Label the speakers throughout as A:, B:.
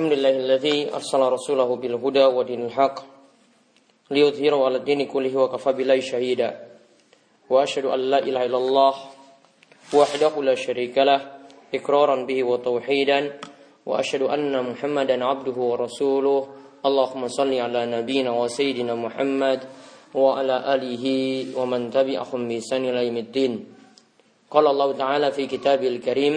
A: الحمد لله الذي أرسل رسوله بالهدى ودين الحق ليظهره على الدين كله وكفى بالله شهيدا وأشهد أن لا إله إلا الله وحده لا شريك له إقرارا به وتوحيدا وأشهد أن محمدا عبده ورسوله اللهم صل على نبينا وسيدنا محمد وعلى آله ومن تبعهم بإحسان إلى يوم الدين قال الله تعالى في كتابه الكريم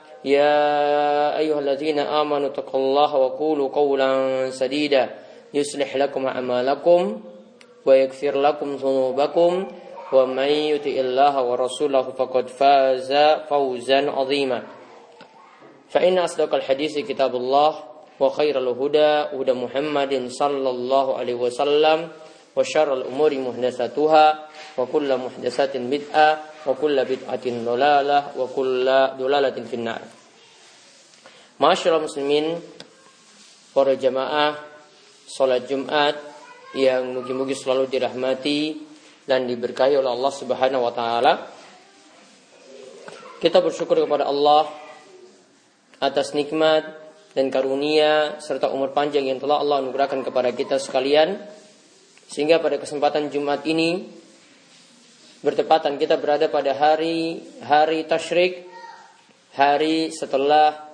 A: يا أيها الذين آمنوا اتقوا الله وقولوا قولا سديدا. يصلح لكم أعمالكم ويغفر لكم ذنوبكم. ومن يطع الله ورسوله فقد فاز فوزا عظيما. فإن أصدق الحديث كتاب الله وخير الهدى هدى محمد صلى الله عليه وسلم وشر الأمور محدثاتها وكل محدثات بدعة وكل بدعة ضلالة وكل ضلالة في النار. Masyaallah muslimin para jamaah salat Jumat yang mugi-mugi selalu dirahmati dan diberkahi oleh Allah Subhanahu wa taala. Kita bersyukur kepada Allah atas nikmat dan karunia serta umur panjang yang telah Allah anugerahkan kepada kita sekalian sehingga pada kesempatan Jumat ini bertepatan kita berada pada hari hari tasyrik, hari setelah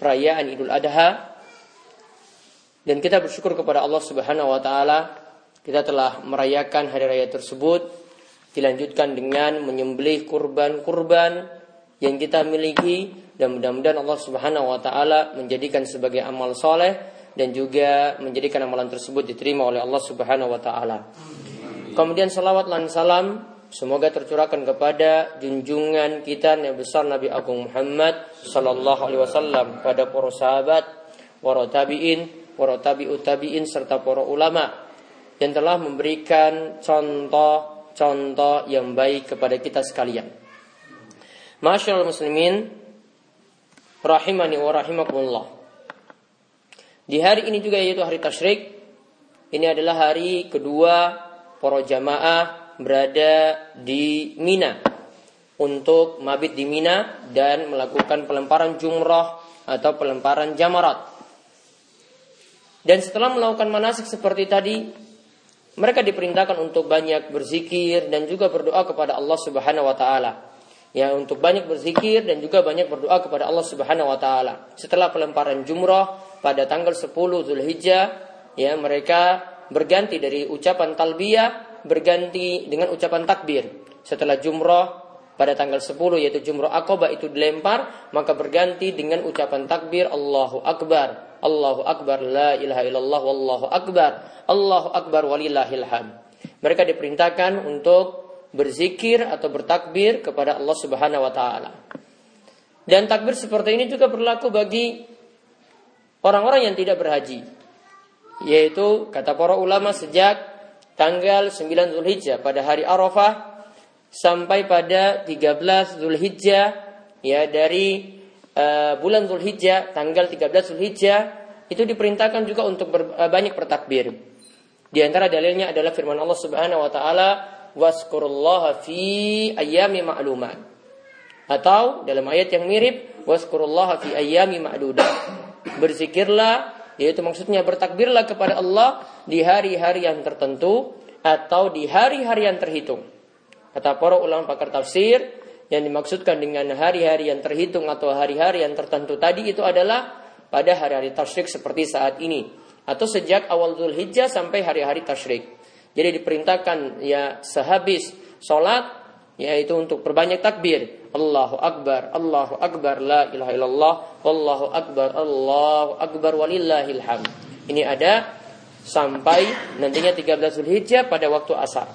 A: perayaan Idul Adha dan kita bersyukur kepada Allah Subhanahu wa taala kita telah merayakan hari raya tersebut dilanjutkan dengan menyembelih kurban-kurban yang kita miliki dan mudah-mudahan Allah Subhanahu wa taala menjadikan sebagai amal soleh dan juga menjadikan amalan tersebut diterima oleh Allah Subhanahu wa taala. Kemudian salawat dan salam Semoga tercurahkan kepada junjungan kita yang besar Nabi Agung Muhammad Sallallahu Alaihi Wasallam pada para sahabat, para tabiin, para tabiut tabiin serta para ulama yang telah memberikan contoh-contoh yang baik kepada kita sekalian. Masyaallah muslimin, rahimani wa rahimakumullah. Di hari ini juga yaitu hari tasyrik, ini adalah hari kedua para jamaah berada di Mina untuk mabit di Mina dan melakukan pelemparan jumrah atau pelemparan jamarat. Dan setelah melakukan manasik seperti tadi, mereka diperintahkan untuk banyak berzikir dan juga berdoa kepada Allah Subhanahu wa taala. Ya, untuk banyak berzikir dan juga banyak berdoa kepada Allah Subhanahu wa taala. Setelah pelemparan jumrah pada tanggal 10 Zulhijjah, ya mereka berganti dari ucapan talbiyah berganti dengan ucapan takbir. Setelah jumroh pada tanggal 10 yaitu jumroh akobah itu dilempar maka berganti dengan ucapan takbir Allahu Akbar Allahu Akbar la ilaha illallah wallahu akbar Allahu Akbar walillahil mereka diperintahkan untuk berzikir atau bertakbir kepada Allah Subhanahu wa taala dan takbir seperti ini juga berlaku bagi orang-orang yang tidak berhaji yaitu kata para ulama sejak tanggal 9 Zulhijjah pada hari Arafah sampai pada 13 Zulhijjah ya dari uh, bulan Zulhijjah tanggal 13 Zulhijjah itu diperintahkan juga untuk ber, uh, banyak bertakbir. Di antara dalilnya adalah firman Allah Subhanahu wa taala waskurullaha fi ayami ma'lumat. Atau dalam ayat yang mirip waskurullaha fi ayami ma'dudat. Berzikirlah yaitu maksudnya bertakbirlah kepada Allah di hari-hari yang tertentu atau di hari-hari yang terhitung. Kata para ulama pakar tafsir, yang dimaksudkan dengan hari-hari yang terhitung atau hari-hari yang tertentu tadi itu adalah pada hari-hari tasyrik seperti saat ini atau sejak awal Zulhijjah sampai hari-hari tasyrik. Jadi diperintahkan ya sehabis sholat yaitu untuk perbanyak takbir. Allahu Akbar, Allahu Akbar, la ilaha illallah, Allahu Akbar, Allahu Akbar, walillahil. Ini ada sampai nantinya 13 Zulhijjah pada waktu asar.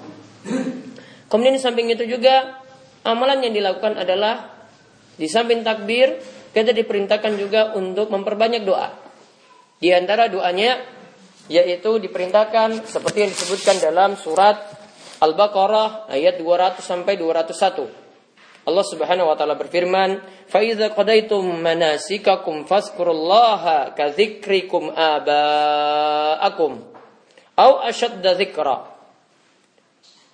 A: Kemudian di samping itu juga amalan yang dilakukan adalah di samping takbir kita diperintahkan juga untuk memperbanyak doa. Di antara doanya yaitu diperintahkan seperti yang disebutkan dalam surat Al-Baqarah ayat 200 sampai 201. Allah Subhanahu wa taala berfirman, "Fa idza qadaytum manasikakum fazkurullaha ka dzikrikum aba'akum au ashadda dzikra."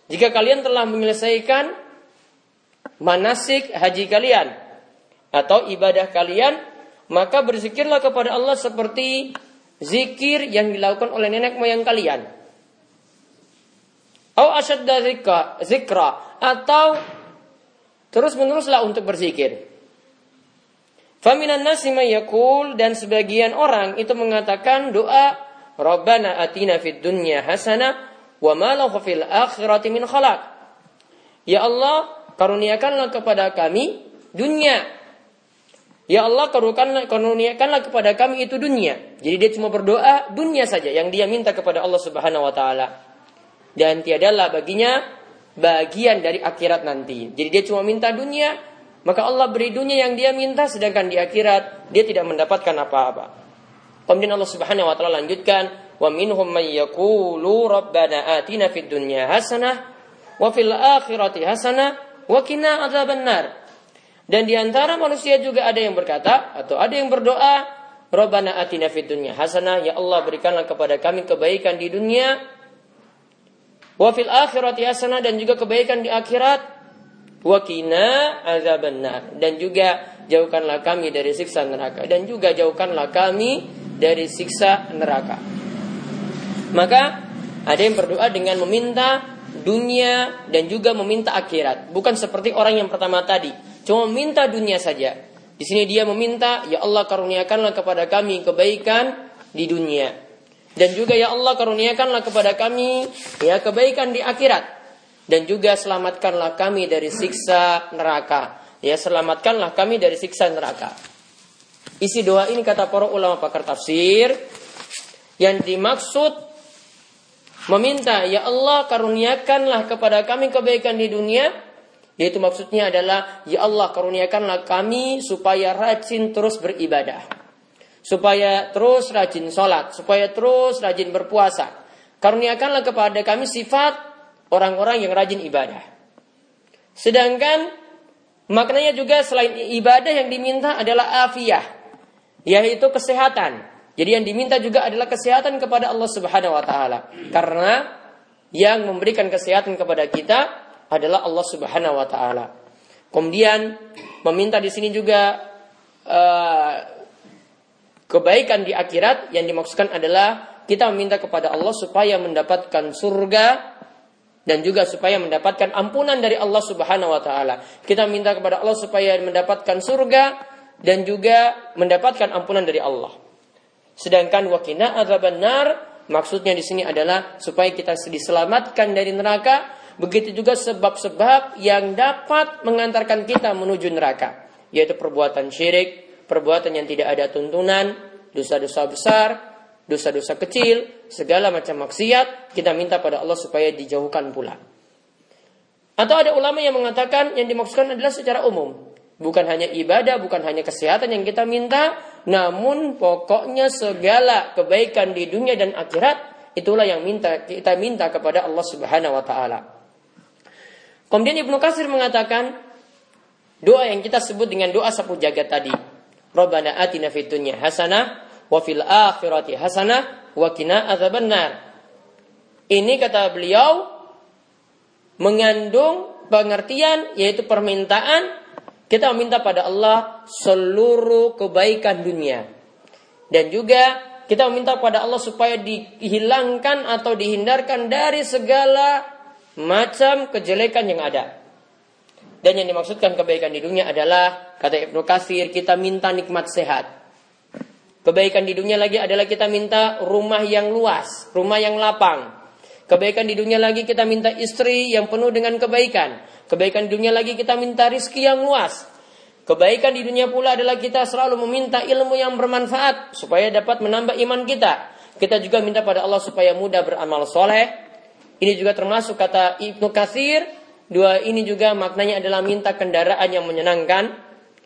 A: Jika kalian telah menyelesaikan manasik haji kalian atau ibadah kalian, maka berzikirlah kepada Allah seperti zikir yang dilakukan oleh nenek moyang kalian. Atau asyadda zikra atau terus meneruslah untuk berzikir. Faminan nasi yakul dan sebagian orang itu mengatakan doa Rabbana atina fid dunya hasanah wa ma lahu fil akhirati min khalaq. Ya Allah, karuniakanlah kepada kami dunia Ya Allah karuniakanlah kepada kami itu dunia. Jadi dia cuma berdoa dunia saja yang dia minta kepada Allah Subhanahu wa taala. Dan tiadalah baginya bagian dari akhirat nanti. Jadi dia cuma minta dunia, maka Allah beri dunia yang dia minta sedangkan di akhirat dia tidak mendapatkan apa-apa. Kemudian Allah Subhanahu wa taala lanjutkan, "Wa minhum may rabbana atina fid dunya hasanah wa fil akhirati hasanah wa qina adzabannar." Dan di antara manusia juga ada yang berkata atau ada yang berdoa, Rabbana atina fid dunya hasanah, ya Allah berikanlah kepada kami kebaikan di dunia. Wa fil akhirati hasanah dan juga kebaikan di akhirat. Wa qina azabannar dan juga jauhkanlah kami dari siksa neraka dan juga jauhkanlah kami dari siksa neraka. Maka ada yang berdoa dengan meminta dunia dan juga meminta akhirat, bukan seperti orang yang pertama tadi Cuma minta dunia saja. Di sini dia meminta, ya Allah karuniakanlah kepada kami kebaikan di dunia. Dan juga ya Allah karuniakanlah kepada kami ya kebaikan di akhirat. Dan juga selamatkanlah kami dari siksa neraka. Ya selamatkanlah kami dari siksa neraka. Isi doa ini kata para ulama pakar tafsir yang dimaksud meminta ya Allah karuniakanlah kepada kami kebaikan di dunia yaitu maksudnya adalah, Ya Allah karuniakanlah kami supaya rajin terus beribadah. Supaya terus rajin sholat. Supaya terus rajin berpuasa. Karuniakanlah kepada kami sifat orang-orang yang rajin ibadah. Sedangkan maknanya juga selain ibadah yang diminta adalah afiyah. Yaitu kesehatan. Jadi yang diminta juga adalah kesehatan kepada Allah Subhanahu wa taala. Karena yang memberikan kesehatan kepada kita adalah Allah Subhanahu wa taala. Kemudian meminta di sini juga uh, kebaikan di akhirat yang dimaksudkan adalah kita meminta kepada Allah supaya mendapatkan surga dan juga supaya mendapatkan ampunan dari Allah Subhanahu wa taala. Kita minta kepada Allah supaya mendapatkan surga dan juga mendapatkan ampunan dari Allah. Sedangkan wakina benar maksudnya di sini adalah supaya kita diselamatkan dari neraka Begitu juga sebab-sebab yang dapat mengantarkan kita menuju neraka, yaitu perbuatan syirik, perbuatan yang tidak ada tuntunan, dosa-dosa besar, dosa-dosa kecil, segala macam maksiat, kita minta pada Allah supaya dijauhkan pula. Atau ada ulama yang mengatakan yang dimaksudkan adalah secara umum. Bukan hanya ibadah, bukan hanya kesehatan yang kita minta, namun pokoknya segala kebaikan di dunia dan akhirat itulah yang minta kita minta kepada Allah Subhanahu wa taala. Kemudian Ibnu Kasir mengatakan doa yang kita sebut dengan doa sapu jagat tadi. Rabbana atina fid dunya hasanah wa fil akhirati hasanah wa qina adzabannar. Ini kata beliau mengandung pengertian yaitu permintaan kita meminta pada Allah seluruh kebaikan dunia. Dan juga kita meminta pada Allah supaya dihilangkan atau dihindarkan dari segala macam kejelekan yang ada. Dan yang dimaksudkan kebaikan di dunia adalah kata Ibnu Katsir kita minta nikmat sehat. Kebaikan di dunia lagi adalah kita minta rumah yang luas, rumah yang lapang. Kebaikan di dunia lagi kita minta istri yang penuh dengan kebaikan. Kebaikan di dunia lagi kita minta rizki yang luas. Kebaikan di dunia pula adalah kita selalu meminta ilmu yang bermanfaat supaya dapat menambah iman kita. Kita juga minta pada Allah supaya mudah beramal soleh, ini juga termasuk kata Ibnu Katsir. Dua ini juga maknanya adalah minta kendaraan yang menyenangkan.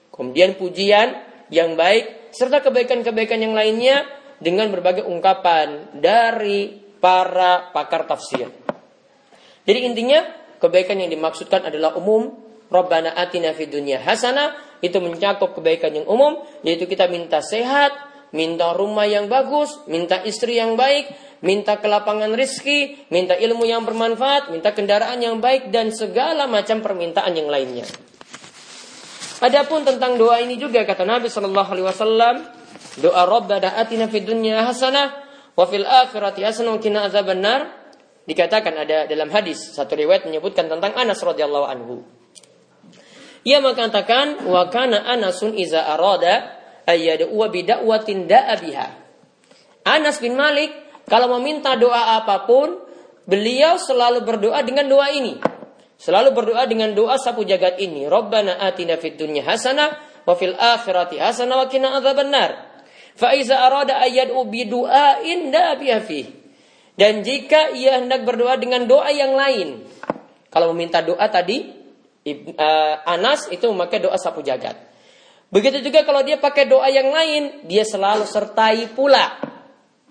A: Kemudian pujian yang baik. Serta kebaikan-kebaikan yang lainnya. dengan berbagai ungkapan dari para pakar tafsir. Jadi intinya kebaikan yang dimaksudkan adalah umum. Rabbana atina fid dunya hasanah itu mencakup kebaikan yang umum yaitu kita minta sehat, minta rumah yang bagus, minta istri yang baik, minta kelapangan rizki, minta ilmu yang bermanfaat, minta kendaraan yang baik dan segala macam permintaan yang lainnya. Adapun tentang doa ini juga kata Nabi Shallallahu Alaihi Wasallam, doa Rabbana atina fid dunya hasanah wa fil akhirati hasanah wa qina adzabannar dikatakan ada dalam hadis satu riwayat menyebutkan tentang Anas radhiyallahu anhu. Ia mengatakan wa kana Anasun iza arada ayyad'u bi da'watin. Anas bin Malik kalau meminta doa apa pun, beliau selalu berdoa dengan doa ini. Selalu berdoa dengan doa sapu jagat ini. Rabbana atina fid dunya hasanah wa fil akhirati hasanah wa qina adzabannar. Fa iza arada ayyad'u du'ain Dan jika ia hendak berdoa dengan doa yang lain, kalau meminta doa tadi, uh, Anas itu memakai doa sapu jagat. Begitu juga kalau dia pakai doa yang lain, dia selalu sertai pula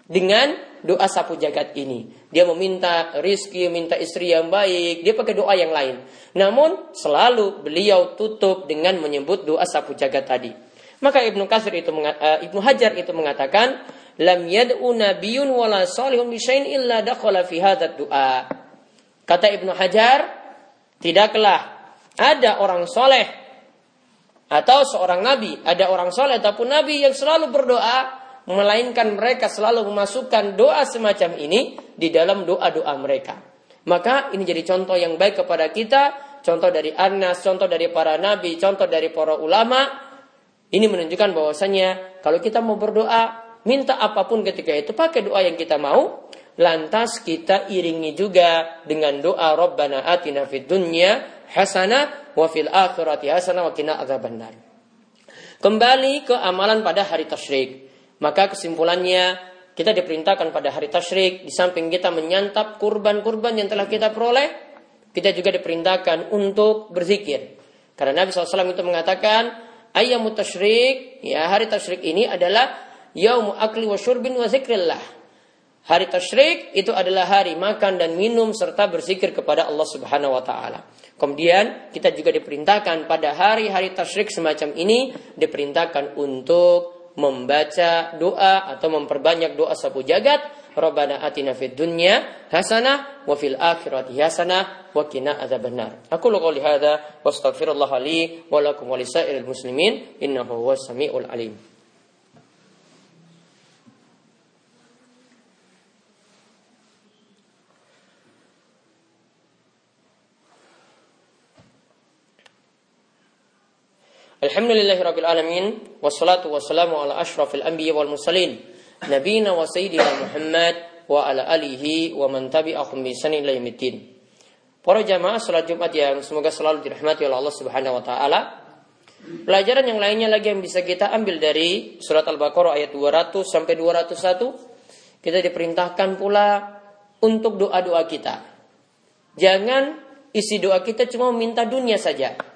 A: dengan doa sapu jagat ini. Dia meminta rizki, minta istri yang baik, dia pakai doa yang lain. Namun selalu beliau tutup dengan menyebut doa sapu jagat tadi. Maka Ibnu Kasir itu uh, Ibnu Hajar itu mengatakan, lam yad'u nabiyyun wala salihun bi illa dakhala fi hadzal du'a. Kata Ibnu Hajar, tidaklah ada orang soleh atau seorang nabi, ada orang soleh ataupun nabi yang selalu berdoa, melainkan mereka selalu memasukkan doa semacam ini di dalam doa-doa mereka. Maka ini jadi contoh yang baik kepada kita, contoh dari Anas, contoh dari para nabi, contoh dari para ulama. Ini menunjukkan bahwasanya kalau kita mau berdoa, minta apa pun ketika itu pakai doa yang kita mau, lantas kita iringi juga dengan doa Rabbana atina fid dunya hasanah wa fil akhirati hasanah wa qina adzabannar. Kembali ke amalan pada hari tasyrik. Maka kesimpulannya kita diperintahkan pada hari tasyrik di samping kita menyantap kurban-kurban yang telah kita peroleh, kita juga diperintahkan untuk berzikir. Karena Nabi SAW itu mengatakan, ayyamu tasyrik, ya hari tasyrik ini adalah yaumu akli wa syurbin wa zikrillah. Hari tasyrik itu adalah hari makan dan minum serta berzikir kepada Allah Subhanahu wa taala. Kemudian kita juga diperintahkan pada hari-hari tasyrik semacam ini diperintahkan untuk membaca doa atau memperbanyak doa sapu jagat Rabbana atina fid dunya hasanah wa fil akhirati hasanah wa qina adzabannar. Aku qouli hadza wa astaghfirullah li wa lakum wa lisairil muslimin innahu huwas samiul alim. Alhamdulillahi rabbil alamin wassalatu wassalamu ala asyrafil anbiya wal mursalin nabiyina wa sayyidina Muhammad wa ala alihi wa man tabi'ahum bi ihsan ila. Para jamaah salat Jumat yang semoga selalu dirahmati oleh Allah Subhanahu wa taala. Pelajaran yang lainnya lagi yang bisa kita ambil dari surat Al-Baqarah ayat 200 sampai 201 kita diperintahkan pula untuk doa-doa kita. Jangan isi doa kita cuma minta dunia saja.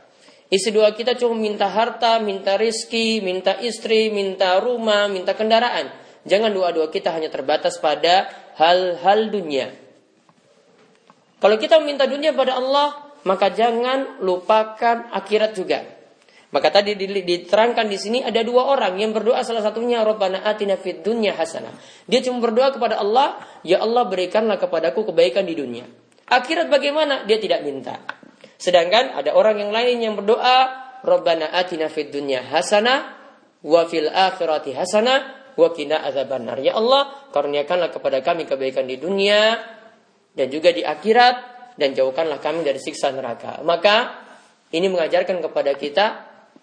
A: Isi doa kita cuma minta harta, minta rizki, minta istri, minta rumah, minta kendaraan. Jangan doa-doa kita hanya terbatas pada hal-hal dunia. Kalau kita minta dunia pada Allah, maka jangan lupakan akhirat juga. Maka tadi diterangkan di sini ada dua orang yang berdoa salah satunya Rabbana atina fid dunya hasanah. Dia cuma berdoa kepada Allah, ya Allah berikanlah kepadaku kebaikan di dunia. Akhirat bagaimana? Dia tidak minta. Sedangkan ada orang yang lain yang berdoa, Rabbana atina fid dunya hasanah wa fil akhirati hasanah wa qina adzabannar. Ya Allah, karuniakanlah kepada kami kebaikan di dunia dan juga di akhirat dan jauhkanlah kami dari siksa neraka. Maka ini mengajarkan kepada kita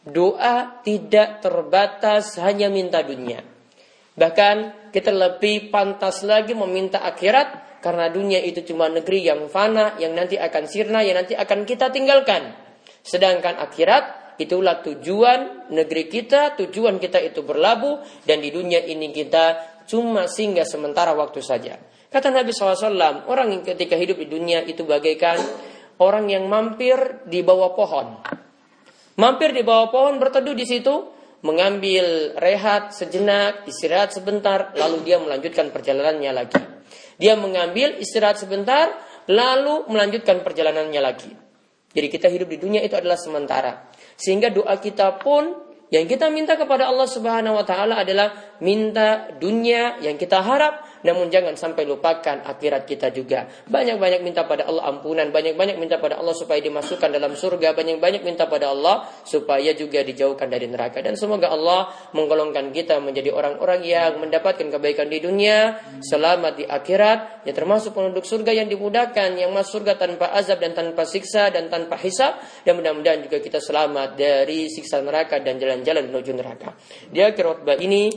A: doa tidak terbatas hanya minta dunia. Bahkan kita lebih pantas lagi meminta akhirat karena dunia itu cuma negeri yang fana, yang nanti akan sirna, yang nanti akan kita tinggalkan. Sedangkan akhirat itulah tujuan negeri kita, tujuan kita itu berlabuh dan di dunia ini kita cuma singgah sementara waktu saja. Kata Nabi SAW, orang yang ketika hidup di dunia itu bagaikan orang yang mampir di bawah pohon. Mampir di bawah pohon berteduh di situ, mengambil rehat sejenak, istirahat sebentar, lalu dia melanjutkan perjalanannya lagi. Dia mengambil istirahat sebentar, lalu melanjutkan perjalanannya lagi. Jadi kita hidup di dunia itu adalah sementara. Sehingga doa kita pun yang kita minta kepada Allah Subhanahu wa taala adalah minta dunia yang kita harap namun jangan sampai lupakan akhirat kita juga. Banyak-banyak minta pada Allah ampunan, banyak-banyak minta pada Allah supaya dimasukkan dalam surga, banyak-banyak minta pada Allah supaya juga dijauhkan dari neraka. Dan semoga Allah menggolongkan kita menjadi orang-orang yang mendapatkan kebaikan di dunia, selamat di akhirat, ya termasuk penduduk surga yang dimudahkan, yang masuk surga tanpa azab dan tanpa siksa dan tanpa hisab. Dan mudah-mudahan juga kita selamat dari siksa neraka dan jalan-jalan menuju neraka. Di akhir khutbah ini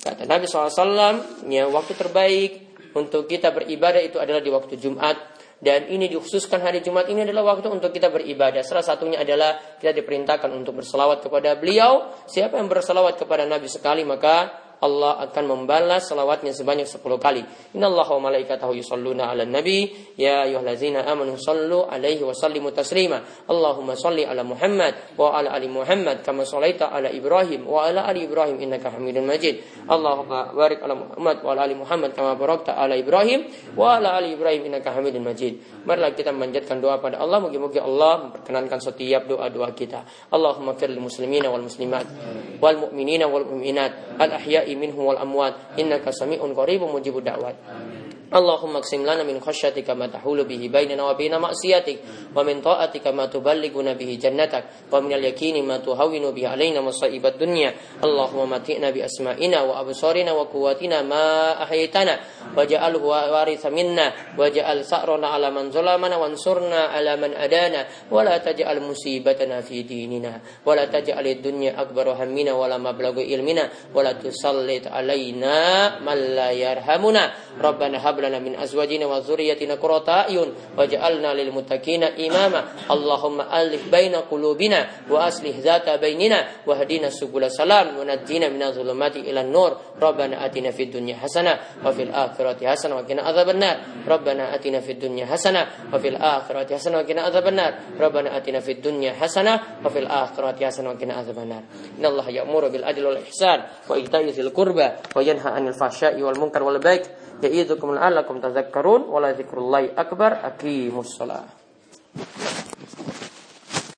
A: Kata Nabi SAW, ya, waktu terbaik untuk kita beribadah itu adalah di waktu Jumat. Dan ini dikhususkan hari Jumat ini adalah waktu untuk kita beribadah. Salah satunya adalah kita diperintahkan untuk berselawat kepada beliau. Siapa yang berselawat kepada Nabi sekali maka Allah akan membalas salawatnya sebanyak 10 kali. Allah wa malaikatahu yusalluna 'alan nabi ya ayyuhallazina amanu sallu 'alaihi wa sallimu taslima. Allahumma salli 'ala Muhammad wa 'ala ali Muhammad kama shallaita 'ala Ibrahim wa 'ala ali Ibrahim innaka Hamidum Majid. Allahumma barik 'ala Muhammad wa 'ala ali Muhammad kama barakta 'ala Ibrahim wa 'ala ali Ibrahim innaka Hamidum Majid. Marilah kita memanjatkan doa pada Allah moga-moga Allah memperkenankan setiap doa-doa kita. Allahumma fir muslimina wal muslimat wal mu'minina wal mu'minat al ahya'i minhum wal amwat. Innaka sami'un qaribun mujibud da'wat Allahumma qsim lana min khasyatika ma tahulu bihi bainana wa baina ma'siyatik wa min ta'atika ma tuballighuna bihi jannatak wa min al-yaqini ma tuhawwinu bihi alaina masaibat dunya. Allahumma mati'na bi asma'ina wa absarina wa quwwatina ma ahyaytana waj'alhu waritha minna waj'al sa'rana ala man zalamana wansurna ala man adana wa la taj'al musibatana fi dinina wa la taj'al ad-dunya akbar hammina wa la mablagha ilmina wa la tusallit alaina man la yarhamuna. Rabbana hab لنا من أزواجنا وذريتنا قرة أعين واجعلنا للمتقين إماما. اللهم ألف بين قلوبنا وأصلح ذات بيننا واهدنا سبل السلام ونجينا من الظلمات إلى النور. ربنا آتنا في الدنيا حسنة وفي الآخرة حسنة وقنا عذاب النار. ربنا آتنا في الدنيا حسنة وفي الآخرة حسنة وقنا عذاب النار. ربنا آتنا في الدنيا حسنة وفي الآخرة حسنة وقنا عذاب النار. إن الله يأمر بالعدل والإحسان وإيتاء ذي القربى وينهى عن الفحشاء والمنكر والبغي يعيدكم لعلكم تذكرون ولا ذكر الله أكبر أقيموا الصلاة.